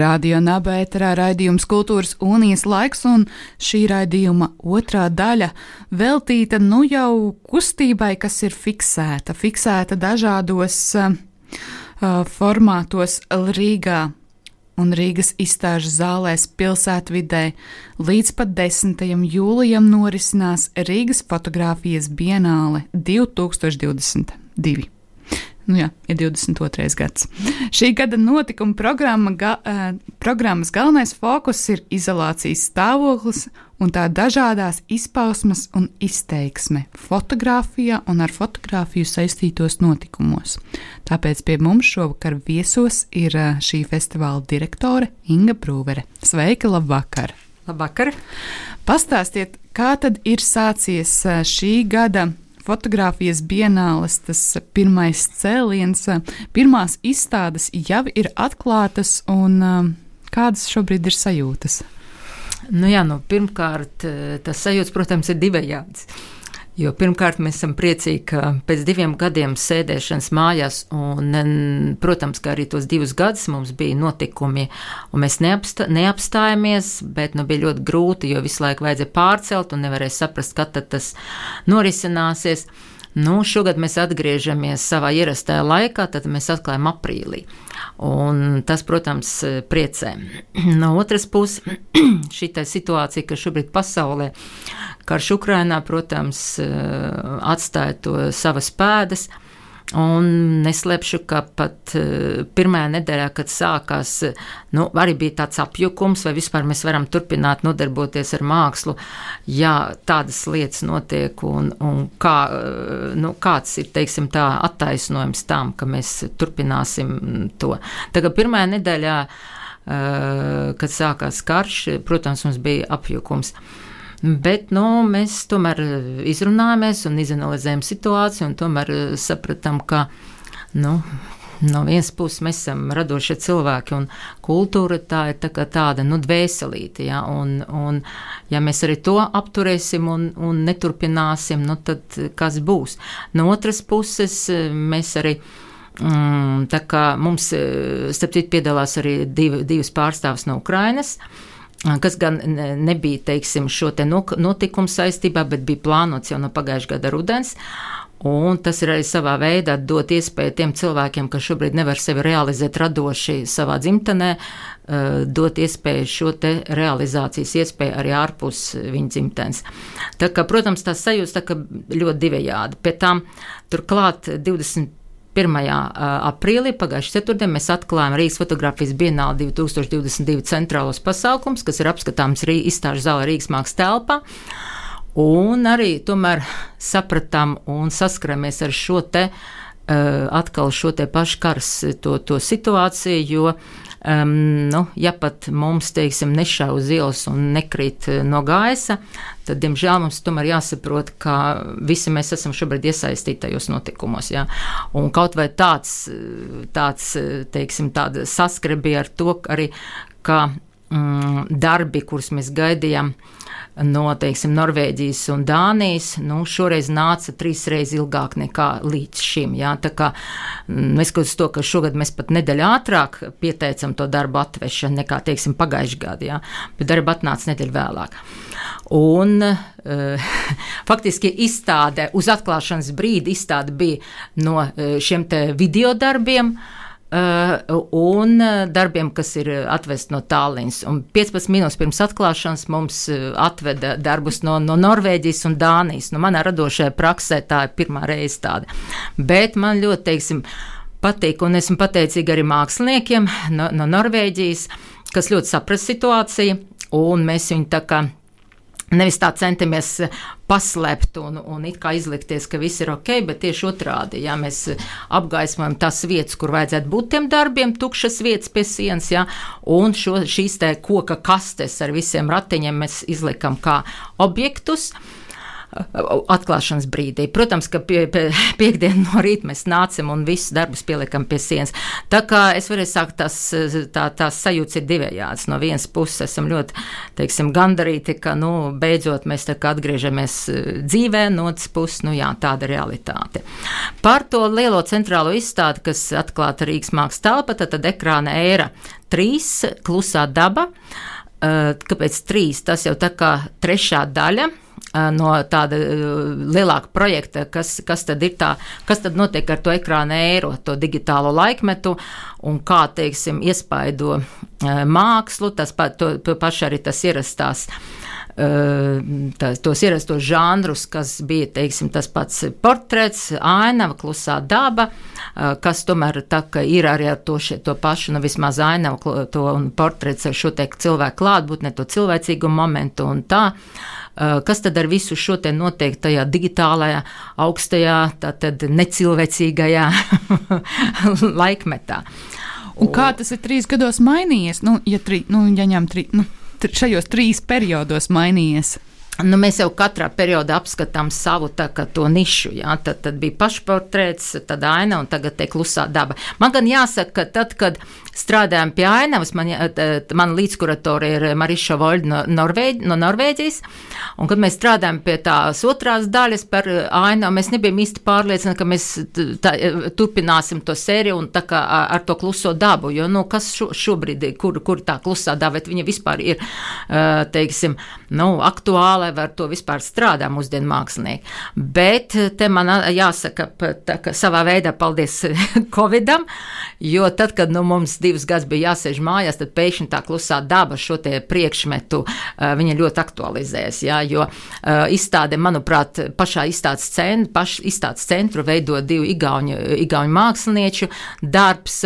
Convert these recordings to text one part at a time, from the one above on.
Radio Nabērā raidījums Kultūras unijas laiks, un šī raidījuma otrā daļa veltīta nu jau kustībai, kas ir fiksēta, fiksēta dažādos uh, formātos Rīgā un Rīgas izstāžu zālēs pilsētvidē. Līdz pat 10. jūlijam norisinās Rīgas fotografijas bienāle 2022. Nu jā, ir 22. gads. Šī gada notikuma programma, ga, uh, programmas galvenais fokus ir izolācijas stāvoklis un tā dažādās izpausmes un izteiksme fotografijā un ar fotografiju saistītos notikumos. Tāpēc pie mums šovakar viesos ir uh, šī festivāla direktore Inga Brūvere. Sveika, labvakar! Labvakar! Pastāstiet, kā tad ir sācies uh, šī gada fotografijas bienāles tas pirmais cēliens, pirmās izstādes jau ir atklātas, un kādas šobrīd ir sajūtas? Nu jā, nu, pirmkārt, tas sajūtas, protams, ir divējāds. Jo pirmkārt, mēs esam priecīgi, ka pēc diviem gadiem sēdēšanas mājās, un, protams, ka arī tos divus gadus mums bija notikumi, un mēs neapstā, neapstājāmies, bet nu, bija ļoti grūti, jo visu laiku vajadzēja pārcelt un nevarēja saprast, kad tas norisināsies. Nu, šogad mēs atgriežamies savā ierastajā laikā, tad mēs atklājam aprīlī. Un tas, protams, priecē. No otras puses, šī situācija, ka šobrīd pasaulē karš Ukrainā, protams, atstāja to savas pēdas. Un neslēpšu, ka pat uh, pirmajā nedēļā, kad sākās, nu, arī bija tāds apjukums, vai vispār mēs varam turpināt nodarboties ar mākslu, ja tādas lietas notiek, un, un kā, uh, nu, kāds ir, teiksim, tā attaisnojums tam, ka mēs turpināsim to. Tagad pirmajā nedēļā, kad sākās karš, protams, mums bija apjukums. Bet nu, mēs tomēr izrunājāmies un izanalizējām situāciju, un tomēr eh, sapratām, ka nu, no vienas puses mēs esam radošie cilvēki, un kultūra tā ir tā tāda nu, dvēselīte. Ja, un, un, ja mēs arī to apturēsim un, un neturpināsim, nu, tad kas būs? No otras puses, mēs arī. Mm, tā kā mums, starp citu, piedalās arī divi, divas pārstāvs no Ukrainas. Uh, kas gan nebija, teiksim, šo te notikumu saistībā, bet bija plānots jau no pagājušā gada rudens. Un tas ir arī savā veidā dot iespēju tiem cilvēkiem, kas šobrīd nevar sevi realizēt radoši savā dzimtenē, dot iespēju šo te realizācijas iespēju arī ārpus viņa dzimtenes. Tā kā, protams, tās sajūtas tā ļoti divējādi. Pēc tam turklāt 20. 1. aprīlī, pagājušajā ceturtdienā, mēs atklājām Rīgas fotografijas bienāli 2022 centrālos pasākums, kas ir apskatāms Rīgas izstāžu zālē Rīgas mākslas telpā. Un arī tomēr sapratām un saskaramies ar šo te atkal šo te pašu karas to, to situāciju, jo Um, nu, ja pat mums, teiksim, nešauj uz ielas un nekrīt eh, no gaisa, tad, diemžēl, mums tomēr jāsaprot, ka visi mēs esam šobrīd iesaistīti tajos notikumos. Ja? Un kaut vai tāds, tāds teiksim, tāda saskarbība ar to arī, ka mm, darbi, kurus mēs gaidījām, uh, no teiksim, Norvēģijas un Dānijas, nu, šoreiz nāca trīsreiz ilgāk nekā līdz šim. Jā, tā kā mm, neskatoties to, ka šogad mēs pat nedēļu ātrāk pieteicam to darbu atvešanu nekā, teiksim, pagājušajā gadā, jā, bet darba atnāca nedēļu vēlāk. Un uh, faktiski izstāde uz atklāšanas brīdi bija no uh, šiem video darbiem. Uh, un uh, darbiem, kas ir atvest no Tallinas. Un 15 minūtes pirms atklāšanas mums atveda darbus no, no Norvēģijas un Dānijas. Nu, manā radošajā praksē tā ir pirmā reize tāda. Bet man ļoti, teiksim, patīk, un esmu pateicīga arī māksliniekiem no, no Norvēģijas, kas ļoti saprast situāciju, un mēs viņu tā kā Nevis tā centamies paslēpt un, un it kā izlikties, ka viss ir ok, bet tieši otrādi. Jā, mēs apgaismojam tās vietas, kur vajadzētu būt tiem darbiem, tukšas vietas pie sienas, jā, un šo, šīs te koka kastes ar visiem ratiņiem mēs izliekam kā objektus. Uh, atklāšanas brīdī. Protams, ka pie, pie, piekdien no rīta mēs nācam un visus darbus pieliekam pie sienas. Tā kā es varēju sākt, tās, tā, tās sajūtas ir divējādas. No vienas puses esam ļoti, teiksim, gandarīti, ka, nu, beidzot mēs tā kā atgriežamies eh, dzīvē, no otras puses, nu jā, tāda realitāte. Par to lielo centrālo izstādi, kas atklāta Rīgas mākslas telpa, tad, tad ekrāna ēra trīs, klusā daba. Eh, kāpēc trīs? Tas jau tā kā trešā daļa no tāda lielāka projekta, kas, kas tad ir tā, kas tad notiek ar to ekrāna ēru, to digitālo laikmetu un kā, teiksim, iespaido mākslu, tas pa, to, to paši arī tas ierastās. Tā, tos ierastos žanrus, kas bija teiksim, tas pats portrets, ainava, klusā daba, kas tomēr tā, ir arī ar to, še, to pašu, nu vismaz ainava, to un portrets ar šo te cilvēku klātbūtni, to cilvēcīgu momentu un tā. Kas tad ar visu šo te notiek tajā digitālajā, augstajā, tātad necilvēcīgajā laikmetā. Un kā tas ir trīs gados mainījies? Nu, ja, tri, nu, ja ņem tri, nu, šajos trīs periodos mainījies. Nu, mēs jau katrā periodā apskatām savu tā, nišu. Jā, tad, tad bija pašportrēts, tad aina un tagad te klusā daba. Man gan jāsaka, ka tad, kad strādājam pie ainavas. Man, man līdzkuratore ir Mariša Voļda no, Norvēģ, no Norvēģijas. Un, kad mēs strādājam pie tās otrās daļas par ainavu, mēs nebijām īsti pārliecināti, ka mēs tā, turpināsim to sēriju un tā kā ar to kluso dabu. Jo, nu, kas šo, šobrīd, kur, kur tā klusā daba, viņa vispār ir, teiksim, nu, aktuāla, vai ar to vispār strādā mūsdienu mākslinieki. Bet te man jāsaka, tā, savā veidā paldies Covidam, jo tad, kad nu, mums divus gadus bija jāsēž mājās, tad pēkšņi tā klusā daba šo priekšmetu viņa ļoti aktualizēs. Jā, jo izstāde, manuprāt, pašā izstādes, centru, paš, izstādes centru veido divu igauņu, igauņu mākslinieču darbs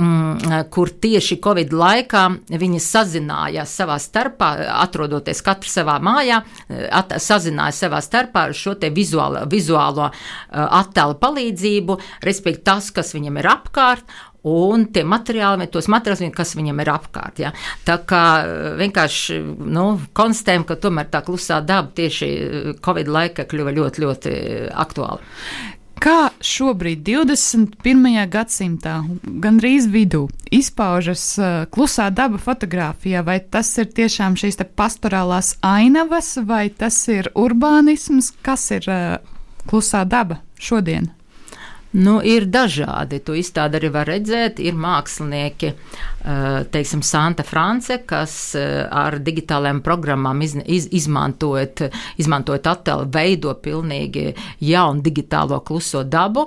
mm, kur tieši Covid laikā viņi sazinājās savā starpā, atrodoties katrs savā mājā, at, sazinājās savā starpā ar šo vizuālo, vizuālo attēlu palīdzību, respektīvi tas, kas viņam ir apkārt, un tie materiāli, tos materiālus, kas viņam ir apkārt. Ja. Tā kā eh, vienkārši nu, konstatējam, ka tomēr tā klusā daba tieši eh, Covid laika kļuva ļoti, ļoti aktuāla. Kā šobrīd, 21. gadsimtā, gandrīz vidū, izpaužas uh, klusā daba fotografijā? Vai tas ir tiešām šīs pastorālās ainavas, vai tas ir urbānisms? Kas ir klusā daba šodien? Nu, ir dažādi. To izstādi arī var redzēt. Ir mākslinieki, eh, teiksim, Santa France, kas eh, ar digitālajām programmām iz, iz, izmantojot, izmantojot attēlu, veido pilnīgi jaunu digitālo kluso dabu.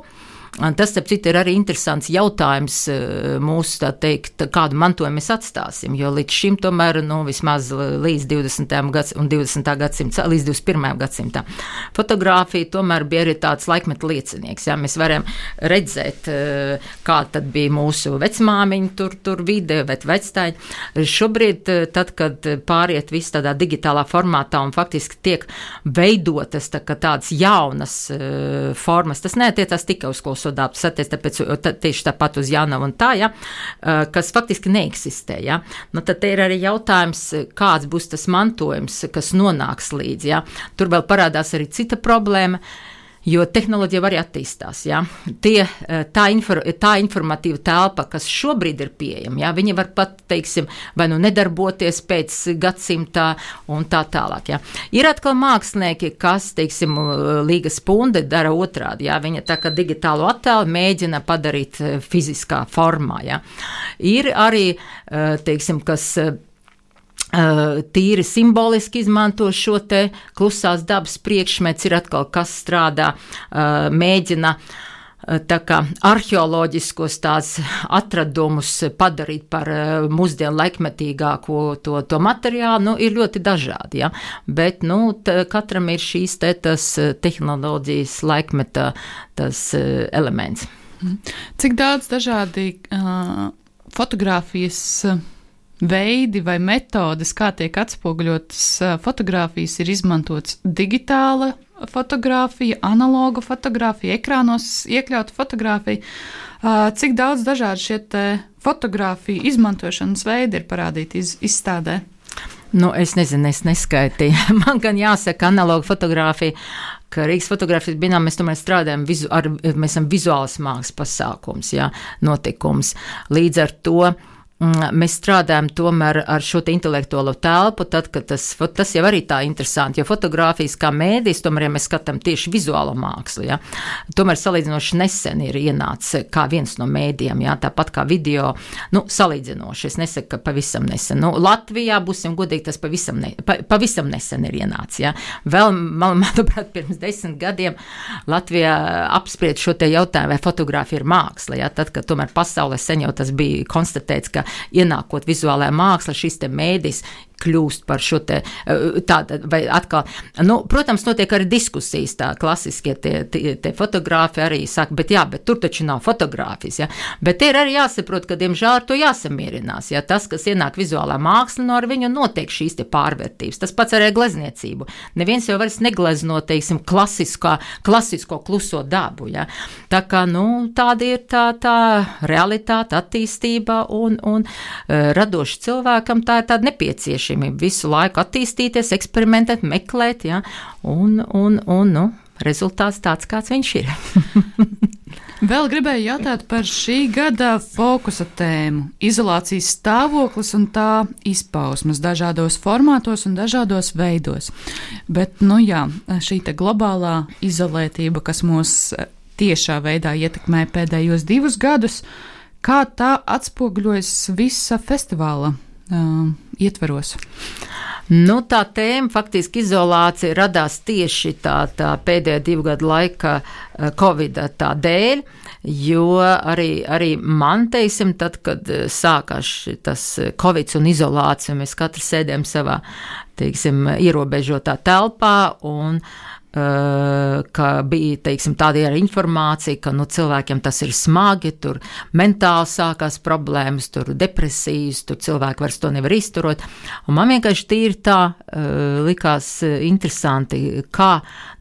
Tas, ap citu, ir arī interesants jautājums eh, mūsu, tā teikt, kādu mantojumu mēs atstāsim, jo līdz šim tomēr, nu, vismaz līdz 20. Gads, un 20. gadsimta, līdz 21. gadsimtam, fotografija tomēr bija arī tāds laikmeta liecinieks, jā, mēs varam redzēt, eh, kā tad bija mūsu vecmāmiņa tur, tur vide, bet vectāji. Šobrīd, eh, tad, kad pāriet viss tādā digitālā formātā un faktiski tiek veidotas tā, tādas jaunas formas, tas neatiecās tikai uz klausu saties, tāpēc tā, tieši tāpat uz Jānavu un tā, ja, kas faktiski neeksistē. Ja. Nu, tad ir arī jautājums, kāds būs tas mantojums, kas nonāks līdz. Ja. Tur vēl parādās arī cita problēma. Jo tehnoloģija arī attīstās. Ja? Tie, eh, tā, infor, tā informatīva telpa, kas šobrīd ir pieejama, ja? viņi var pat, teiksim, vai nu nedarboties pēc gadsimta un tā tālāk. Ja? Ir atkal mākslinieki, kas, teiksim, Līga Spunde dara otrādi. Ja? Viņa tā kā digitālo attēlu mēģina padarīt eh, fiziskā formā. Ja? Ir arī, eh, teiksim, kas Eh, tīri simboliski izmanto šo te klusās dabas priekšmets, ir atkal kas strādā, mēģina tā kā arheoloģiskos tās atradumus padarīt par mūsdienu laikmetīgāko to, to materiālu, nu, ir ļoti dažādi, ja? bet, nu, katram ir šīs te tas tehnoloģijas laikmeta tas elements. Cik daudz dažādi uh, fotogrāfijas uh, veidi vai metodes, kā tiek atspoguļotas fotografijas, ir izmantots digitāla fotografija, analoga fotografija, ekrānos iekļauta fotografija. Cik daudz dažādu šie fotografiju izmantošanas veidi ir parādīti iz, izstādē? Nu, es nezinu, es neskaitīju. Man gan jāsaka, analoga fotografija, ka Rīgas fotografijas dienā mēs tomēr strādājam, vizu, ar, mēs esam vizuāls mākslas pasākums, jā, notikums. Līdz ar to mēs strādājam tomēr ar šo intelektuālo telpu, tad, kad tas, tas jau arī tā interesanti, jo fotografijas kā mēdīs, tomēr, ja mēs skatām tieši vizuālo mākslu, ja, tomēr salīdzinoši nesen ir ienācis kā viens no mēdījiem, ja, tāpat kā video, nu, salīdzinoši, es nesaku, ka pavisam nesen. Nu, Latvijā, būsim godīgi, tas pavisam, ne, pa, pavisam nesen ir ienācis, ja. Vēl, man, manuprāt, pirms desmit gadiem Latvijā apspried šo te jautājumu, vai fotografija ir māksla, ja, tad, kad tomēr pasaulē sen jau tas bija konstatēts, ka ienākot vizuālajā mākslā, šis mēdis kļūst par šo te eh, tādu, vai atkal, nu, protams, notiek arī diskusijas, tā klasiskie tie, tie, tie fotografi arī saka, bet jā, bet tur taču nav fotografijas, ja, bet ir arī jāsaprot, ka, diemžēl, ar to jāsamierinās, ja tas, kas ienāk vizuālā māksla, no ar viņu notiek šīs te pārvērtības, tas pats arī glezniecību. Neviens jau vairs neglezno, teiksim, klasiskā, klasisko kluso dabu, ja, tā kā, nu, tāda ir tā, tā realitāte, attīstība un, un uh, radoši cilvēkam tā ir tāda nepieciešama nepieciešamība visu laiku attīstīties, eksperimentēt, meklēt, ja, un, un, un nu, rezultāts tāds, kāds viņš ir. Vēl gribēju jautāt par šī gada fokusa tēmu - izolācijas stāvoklis un tā izpausmes dažādos formātos un dažādos veidos. Bet, nu jā, šī globālā izolētība, kas mūs tiešā veidā ietekmē pēdējos divus gadus, kā tā atspoguļojas visa festivāla uh, ietveros? Nu, tā tēma, faktiski izolācija, radās tieši tā, tā pēdējā divu gadu laika Covid dēļ. Jo arī, arī man, teiksim, tad, kad sākās tas Covid un izolācija, mēs katrs sēdējam savā, teiksim, ierobežotā telpā un uh, Eh, ka bija teiksim, tāda informācija, ka nu, cilvēkiem tas ir smagi, tur mentāli sākās problēmas, tur depresijas, tur cilvēki vairs to nevar izturot. Un man vienkārši tīri tā uh, likās eh, interesanti, kā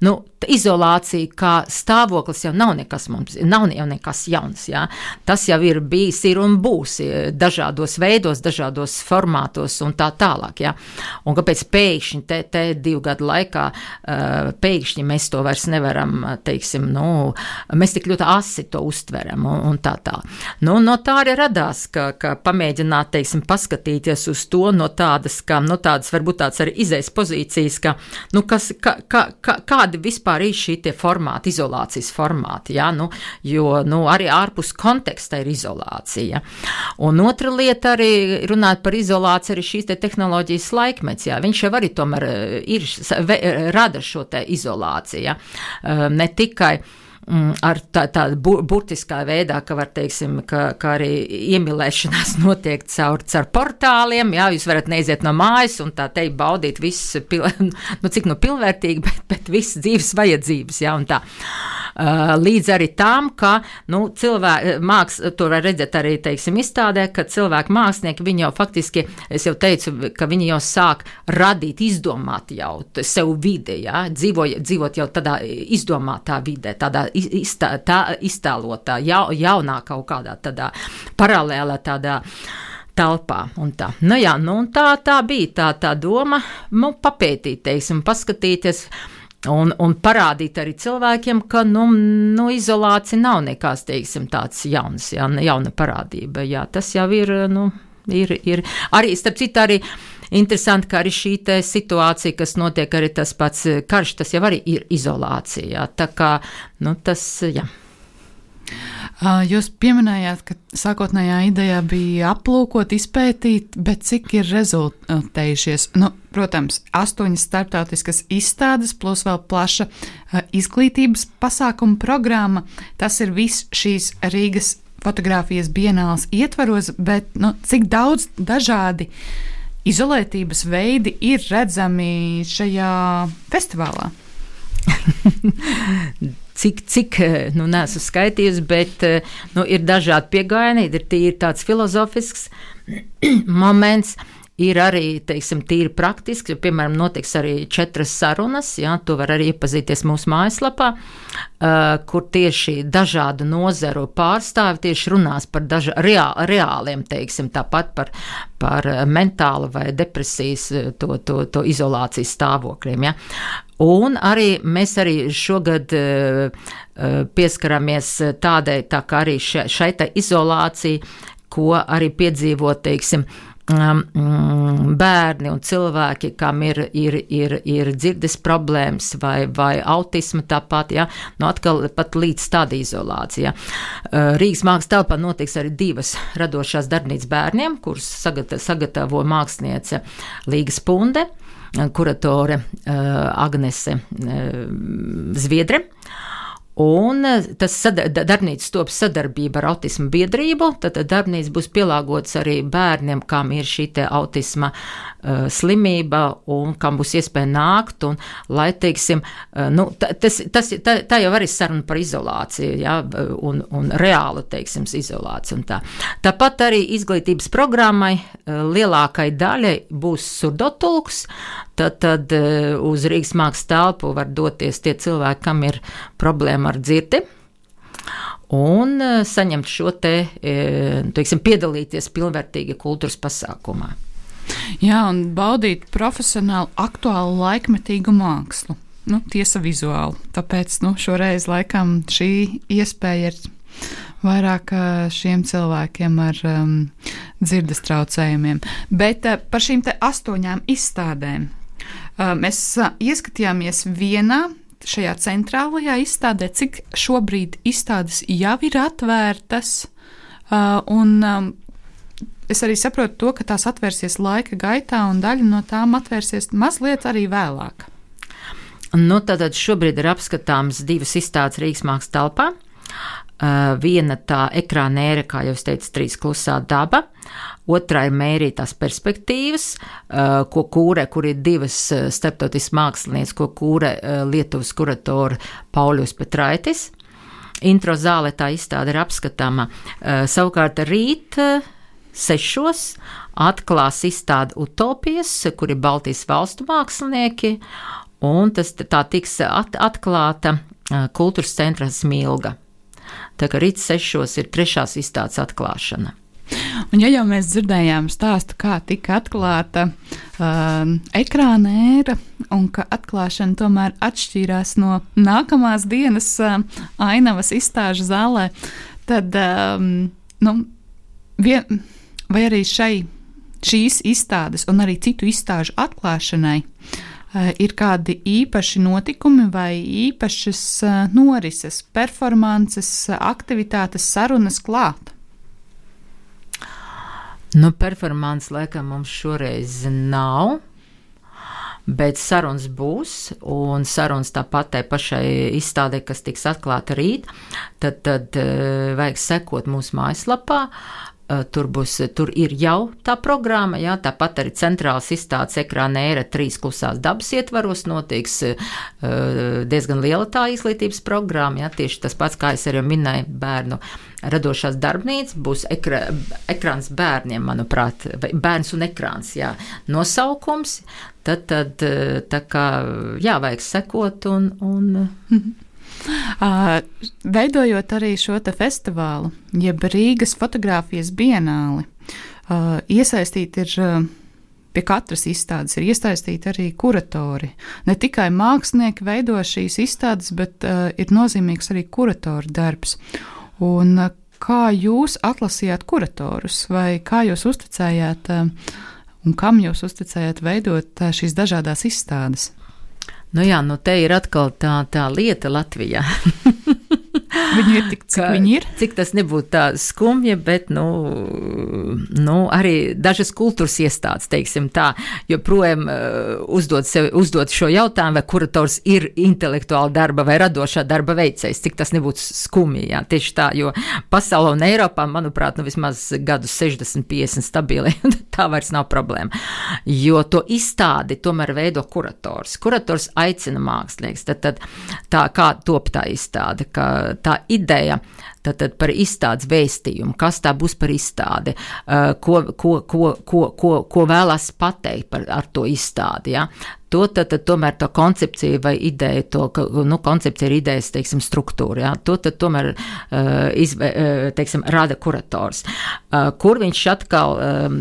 nu, izolācija kā stāvoklis jau nav nekas mums, nav jau nekas jauns. Jā. Tas jau ir bijis, ir un būs dažādos veidos, dažādos formātos un tā tālāk. Jā. Un kāpēc pēkšņi te, te divu gadu laikā uh, pēkšņi mēs to vairs nevaram, teiksim, nu, mēs tik ļoti asi to uztveram un, un tā tā. Nu, no tā arī radās, ka, ka pamēģināt, teiksim, paskatīties uz to no tādas, ka, no tādas varbūt tāds arī izējas pozīcijas, ka, nu, kas, ka, ka, ka, kādi vispār vispār ir šī formāta, izolācijas formāti, ja? nu, jo nu, arī ārpus konteksta ir izolācija. Un otra lieta arī runāt par izolāciju, arī šīs te tehnoloģijas laikmets, jā, viņš jau arī tomēr eh, ir, rada šo te izolāciju, ja? Eh, ne tikai ar tā, bu, burtiskā veidā, ka var teiksim, ka, ka arī iemīlēšanās notiek caur, caur portāliem. Jā, jūs varat neiziet no mājas un tā teikt, baudīt visu, pil, nu, cik nu pilnvērtīgi, bet, bet visas dzīves vajadzības. Jā, un tā. Uh, līdz arī tam, ka nu, cilvēki, māks, to var redzēt arī, teiksim, izstādē, ka cilvēki mākslinieki, viņi jau faktiski, es jau teicu, ka viņi jau sāk radīt, izdomāt jau sev vidi, jā, dzīvo, dzīvot jau tādā izdomātā vidē, tādā iztā, tā, iztēlotā, ja, jaunā kaut kādā tādā paralēlā tādā telpā. Tā. Nu, jā, nu, tā, tā bija tā, tā doma, nu, papētīt, teiksim, paskatīties. Un, un parādīt arī cilvēkiem, ka nu, nu, izolācija nav nekas teiksim, tāds jauns, jā, jauna parādība. Jā, tas jau ir, nu, ir, ir arī, starp citu, arī Interesanti, ka arī šī situācija, kas notiek, arī tas pats eh, karš, tas jau arī ir izolācija. Tā kā nu, tas, jā. Jūs pieminējāt, ka sākotnējā ideja bija aplūkot, izpētīt, bet cik ir rezultējušies? Nu, protams, astoņas starptautiskas izstādes, plus vēl plaša izglītības pasākuma programma. Tas ir viss šīs Rīgas fotografijas bienāls ietvaros, bet nu, cik daudz dažādi izolētības veidi ir redzami šajā festivālā? cik, cik nu, nesu skaitījusi, bet nu, ir dažādi pieejami. Ir tīri tāds filozofisks moments. Ir arī, teiksim, tīri praktiski, jo, piemēram, notiks arī četras sarunas, jā, to var arī iepazīties mūsu mājaslapā, uh, kur tieši dažādu nozaru pārstāvi tieši runās par daža, reāl, reāliem, teiksim, tāpat par, par mentālu vai depresijas to, to, to izolācijas stāvokļiem, jā. Un arī mēs arī šogad uh, pieskaramies tādai, tā kā arī šai, izolācija, ko arī piedzīvo, teiksim, Um, mm, bērni un cilvēki, kam ir, ir, ir, ir dzirdes problēmas vai, vai autisma tāpat, ja, nu atkal pat līdz tāda izolācija. Rīgas mākslas telpā notiks arī divas radošās darbnīcas bērniem, kuras sagatavo māksliniece Līga Spunde, kuratore uh, Agnese uh, Zviedre. Un eh, tas darbnīca top sadarbība ar autismu biedrību, tad darbnīca būs pielāgots arī bērniem, kam ir šī autisma slimība un kam būs iespēja nākt. Un, lai, teiksim, uh, nu, tas, tas, tā, tā jau arī saruna par izolāciju ja, un, un reālu teiksim, izolāciju. Tā. Tāpat arī izglītības programmai lielākai daļai būs surdotulks. Tad, tad uz Rīgas mākslas telpu var doties tie cilvēki, kam ir problēma ar dzirdi. Un saņemt šo te, teiksim, piedalīties pilnvērtīgi kultūras pasākumā. Jā, un baudīt profesionāli aktuālu laikmetīgu mākslu. Nu, tiesa vizuāli. Tāpēc nu, šoreiz laikam šī iespēja ir vairāk šiem cilvēkiem ar um, dzirdes traucējumiem. Bet uh, par šīm astoņām izstādēm uh, mēs uh, ieskatījāmies vienā šajā centrālajā izstādē, cik šobrīd izstādes jau ir atvērtas. Uh, un, um, es arī saprotu to, ka tās atvērsies laika gaitā, un daļa no tām atvērsies mazliet arī vēlāk. Nu, tātad šobrīd ir apskatāms divas izstādes Rīgas mākslas telpā. Uh, viena tā ekrānēra, kā jau teicu, trīs klusā daba, otrā ir mērītās perspektīvas, uh, ko kūrē, kur ir divas uh, starptautiskas mākslinieces, ko kūrē Lietuvas kuratora Pauļus Petraitis. Intro zāle tā izstāde ir apskatāma. Savukārt rīt sešos atklās izstāde Utopijas, kur ir Baltijas valstu mākslinieki, un tas tā tiks at, atklāta kultūras centra Smilga. Tā kā rīt sešos ir trešās izstādes atklāšana. Un, ja jau mēs dzirdējām stāstu, kā tika atklāta uh, ekrāna ēra, un ka atklāšana tomēr atšķīrās no nākamās dienas uh, ainavas izstāžu zālē, tad um, nu, vien, vai arī šai, šīs izstādes un arī citu izstāžu atklāšanai Eh, ir kādi īpaši notikumi vai īpašas eh, norises, performances, aktivitātes, sarunas klāt? Nu, performance laikam mums šoreiz nav. Bet sarunas būs, un sarunas tāpat tai pašai izstādē, kas tiks atklāta rīt, tad, tad uh, vajag sekot mūsu mājaslapā. Eh, tur, būs, tur ir jau tā programma, jā, tāpat arī centrāls izstādes ekrāna ēra trīs klusās dabas ietvaros notiks uh, diezgan liela tā izglītības programma, jā, tieši tas pats, kā es arī minēju, bērnu radošās darbnīcas, būs ekra, ekrāns bērniem, manuprāt, bērns un ekrāns, jā, nosaukums, tad, tad eh, tā kā, jā, vajag sekot un, un. Uh, veidojot arī šo festivālu, jeb Rīgas fotografijas bienāli, iesaistīti ir. Pie katras izstādes ir iesaistīti arī kuratori. Ne tikai mākslinieki veido šīs izstādes, bet uh, ir nozīmīgs arī kuratoru darbs. Un, uh, kā jūs atlasījāt kuratorus, vai kā jūs uzticējāt, uh, un kam jūs uzticējāt veidot šīs dažādas izstādes? Nu jā, nu te ir atkal tā, tā lieta Latvijā. Viņi ir tik, cik viņi ir. Cik tas nebūtu tā skumji, bet, nu, nu, arī dažas kultūras iestādes, teiksim tā, joprojām uh, uzdod, sev, uzdod šo jautājumu, vai kurators ir intelektuāla darba vai radošā darba veicējs, cik tas nebūtu skumji, jā, tieši tā, jo pasaulē un Eiropā, manuprāt, nu vismaz gadus 60, 50 stabili, tā vairs nav problēma, jo to izstādi tomēr veido kurators. Kurators aicina mākslinieks, tad, tad tā kā top tā izstāde, ka tā ideja tātad par izstādes vēstījumu, kas tā būs par izstādi, ko, ko, ko, ko, ko, ko vēlas pateikt par to izstādi. Ja? To tad, tad tomēr tā koncepcija vai ideja, to, ka, nu, koncepcija ir idejas, teiksim, struktūra, jā, to tad tomēr, uh, izve, uh, teiksim, rada kurators. Uh, kur viņš atkal, um,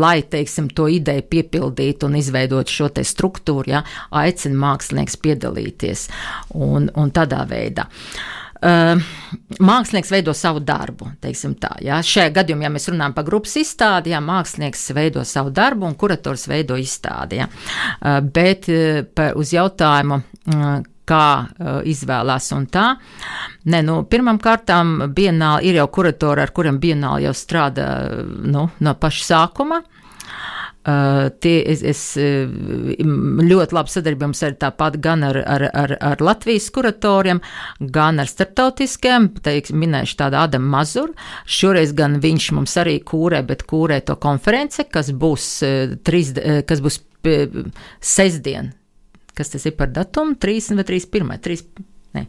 lai, teiksim, to ideju piepildītu un izveidot šo te struktūru, jā, aicina mākslinieks piedalīties un, un tādā veidā. Uh, Uh, mākslinieks veido savu darbu. Tā, ja? Šajā gadījumā, ja mēs runājam par grupas izstādi, ja, mākslinieks veido savu darbu un kurators veido izstādi. Ja? Uh, bet uh, uz jautājumu, uh, kā uh, izvēlās un tā. Nē, nu, pirmām kārtām bienāli ir jau kuratori, ar kuriem bienāli jau strādā nu, no paša sākuma. Uh, tie, es, es ļoti labi sadarbojos ar tāpat gan ar, ar, ar, ar Latvijas kuratoriem, gan ar starptautiskiem, teiksim, minēšu tādu Adamu Mazuru. Šoreiz gan viņš mums arī kūrē, bet kūrē to konference, kas būs, trīs, kas būs sestdien. Kas tas ir par datumu? 30 vai 31? 3, ne.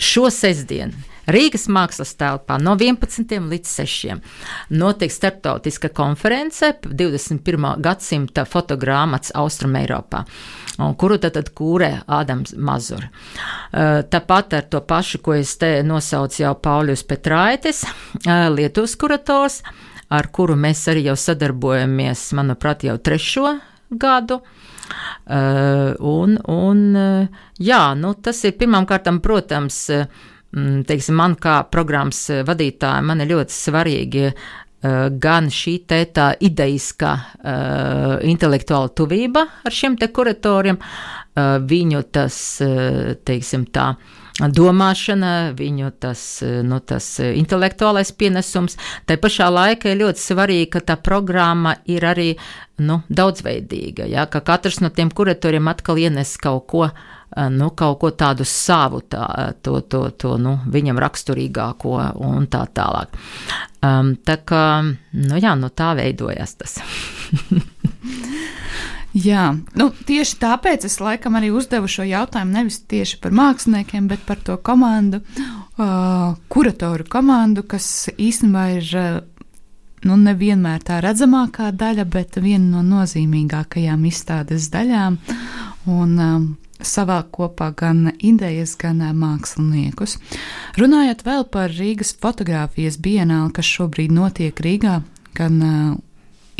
Šo sestdienu Rīgas mākslas telpā no 11. līdz 6. notiek starptautiska konference 21. gadsimta fotogrāmats Austrum Eiropā kuru tad, tad kūrē Ādams Mazur. Tāpat ar to pašu, ko es te nosaucu jau Pauļus Petraitis, Lietuvas kurators, ar kuru mēs arī jau sadarbojamies, manuprāt, jau trešo gadu. Uh, un, un, jā, nu, tas ir pirmām kārtām, protams, uh, teiksim, man kā programmas eh, vadītājai, man ir ļoti svarīgi uh, gan šī te tā ideiskā, uh, intelektuāla tuvība ar šiem te kuratoriem, uh, viņu tas, teiksim tā, domāšana, viņu tas, nu, tas intelektuālais pienesums. Tā pašā laikā ir ļoti svarīgi, ka tā programma ir arī nu, daudzveidīga, ja, ka katrs no tiem kuratoriem atkal ienes kaut ko Eh, nu, kaut ko tādu savu, tā, to, to, to nu, viņam raksturīgāko un tā tālāk. Um, tā kā nu, jā, nu, tā veidojas tas. Jā, nu, tieši tāpēc es laikam arī uzdevu šo jautājumu nevis tieši par māksliniekiem, bet par to komandu, uh, kuratoru komandu, kas īstenībā ir uh, nu, nevienmēr tā redzamākā daļa, bet viena no nozīmīgākajām izstādes daļām. Un, um, savā kopā gan idejas, gan māksliniekus. Runājot vēl par Rīgas fotografijas bienāli, kas šobrīd notiek Rīgā, gan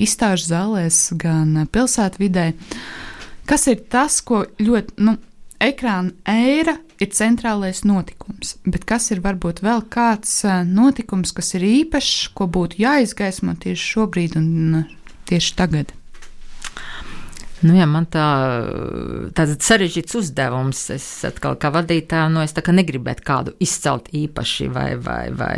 izstāžu zālēs, gan pilsētvidē, kas ir tas, ko ļoti, nu, ekrāna eira ir centrālais notikums, bet kas ir varbūt vēl kāds notikums, kas ir īpašs, ko būtu jāizgaismo tieši šobrīd un tieši tagad? Nu, jā, man tā, tāds sarežģīts uzdevums. Es atkal kā vadītāja, nu, es tā kā negribētu kādu izcelt īpaši vai, vai, vai,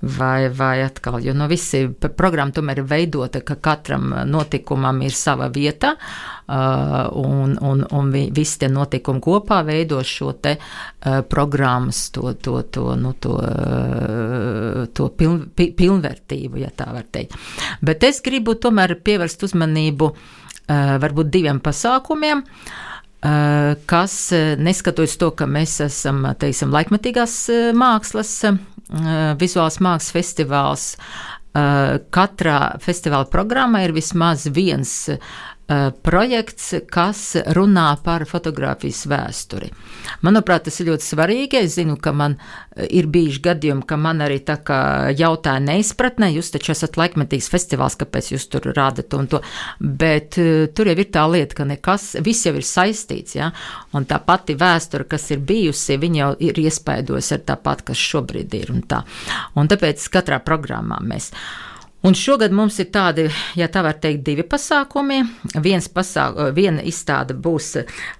vai, vai atkal, jo no nu, visi programma tomēr ir veidota, ka katram notikumam ir sava vieta, uh, un, un, un vi, visi tie notikumi kopā veido šo te uh, programmas, to, to, to, nu, to, to piln, pilnvērtību, ja tā var teikt. Bet es gribu tomēr pievērst uzmanību Eh, varbūt diviem pasākumiem eh, kas, eh, neskatoties to, ka mēs esam, teiksim, laikmetīgās mākslas, vizuāls mākslas festivāls, katrā festivāla programmā ir vismaz viens Uh, projekts, kas runā par fotografijas vēsturi. Manuprāt, tas ir ļoti svarīgi. Es zinu, ka man uh, ir bijuši gadījumi, ka man arī tā kā jautāja neizpratnē, jūs taču esat laikmetīgs festivāls, kāpēc jūs tur rādat un to, bet uh, tur jau ir tā lieta, ka nekas, viss jau ir saistīts, ja, un tā pati vēsture, kas ir bijusi, viņa jau ir iespaidojusi ar tāpat, kas šobrīd ir un tā. Un tāpēc katrā programmā mēs. Un šogad mums ir tādi, ja tā var teikt, divi pasākumi. Viens pasāk, viena izstāde būs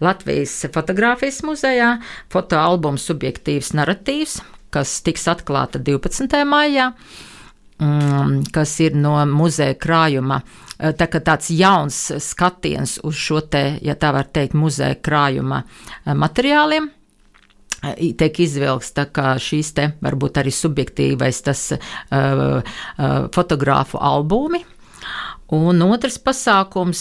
Latvijas fotografijas muzejā, fotoalbums subjektīvs narratīvs, kas tiks atklāta 12. maijā, mm, kas ir no muzeja krājuma. Tā kā tāds jauns skatiens uz šo te, ja tā var teikt, muzeja krājuma materiāliem tiek izvilks šīs te varbūt arī subjektīvais tas uh, uh, fotogrāfu albumi. Un otrs pasākums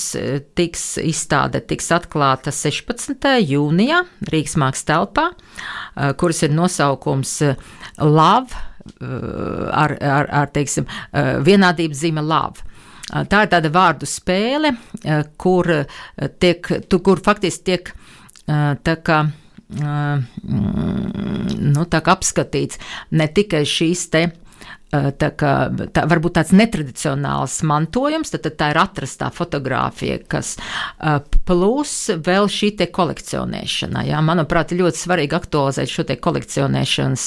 tiks izstāde, tiks atklāta 16. jūnijā Rīgas mākslas telpā, kuras ir nosaukums Love, ar, ar, ar teiksim, vienādības zīme Love. Tā ir tāda vārdu spēle, kur, tiek, tu, kur faktiski tiek tā kā nu, apskatīts ne tikai šīs te. Tā kā, tā varbūt tāds netradicionāls mantojums, tad, tad tā ir atrastā fotografija, kas plus vēl šī te kolekcionēšana. Jā, manuprāt, ļoti svarīgi aktualizēt šo te kolekcionēšanas,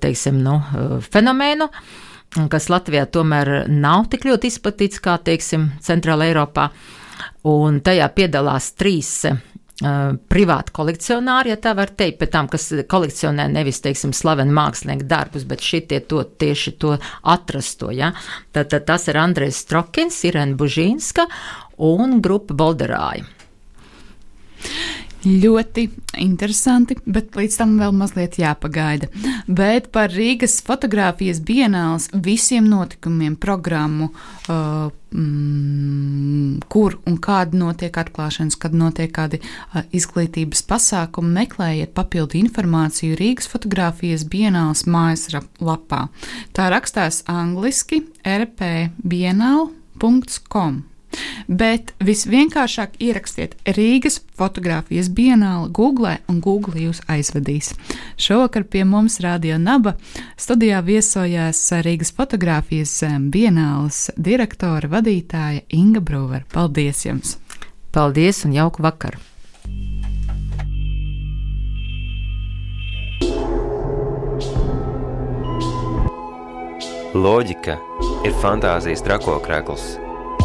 teiksim, nu, fenomēnu kas Latvijā tomēr nav tik ļoti izplatīts kā, teiksim, Centrāla Eiropā. Un tajā piedalās trīs privāti kolekcionāri, ja tā var teikt, pēc tam, kas kolekcionē nevis, teiksim, slaveni mākslinieku darbus, bet šitie to tieši to atrasto, ja. Tad, tad tas ir Andrejs Strokins, Irena Bužīnska un grupa Bolderāja. Ļoti interesanti, bet līdz tam vēl mazliet jāpagaida. Bet par Rīgas fotografijas dienāls visiem notikumiem, programmu, uh, mm, kur un kāda notiek atklāšanas, kad notiek kādi uh, izglītības pasākumi, meklējiet papildu informāciju Rīgas fotografijas dienāls mājaslapā. Tā rakstās angliski rpbienāl.com. Bet visvienkāršāk ierakstiet Rīgas fotografijas dienālu Google, un Google jūs aizvedīs. Šovakar pie mums Rādio Naba studijā viesojās Rīgas fotografijas dienālas direktore vadītāja Inga Brūvera. Paldies jums! Paldies un jauku vakaru! Loģika ir fantāzijas trakokrekls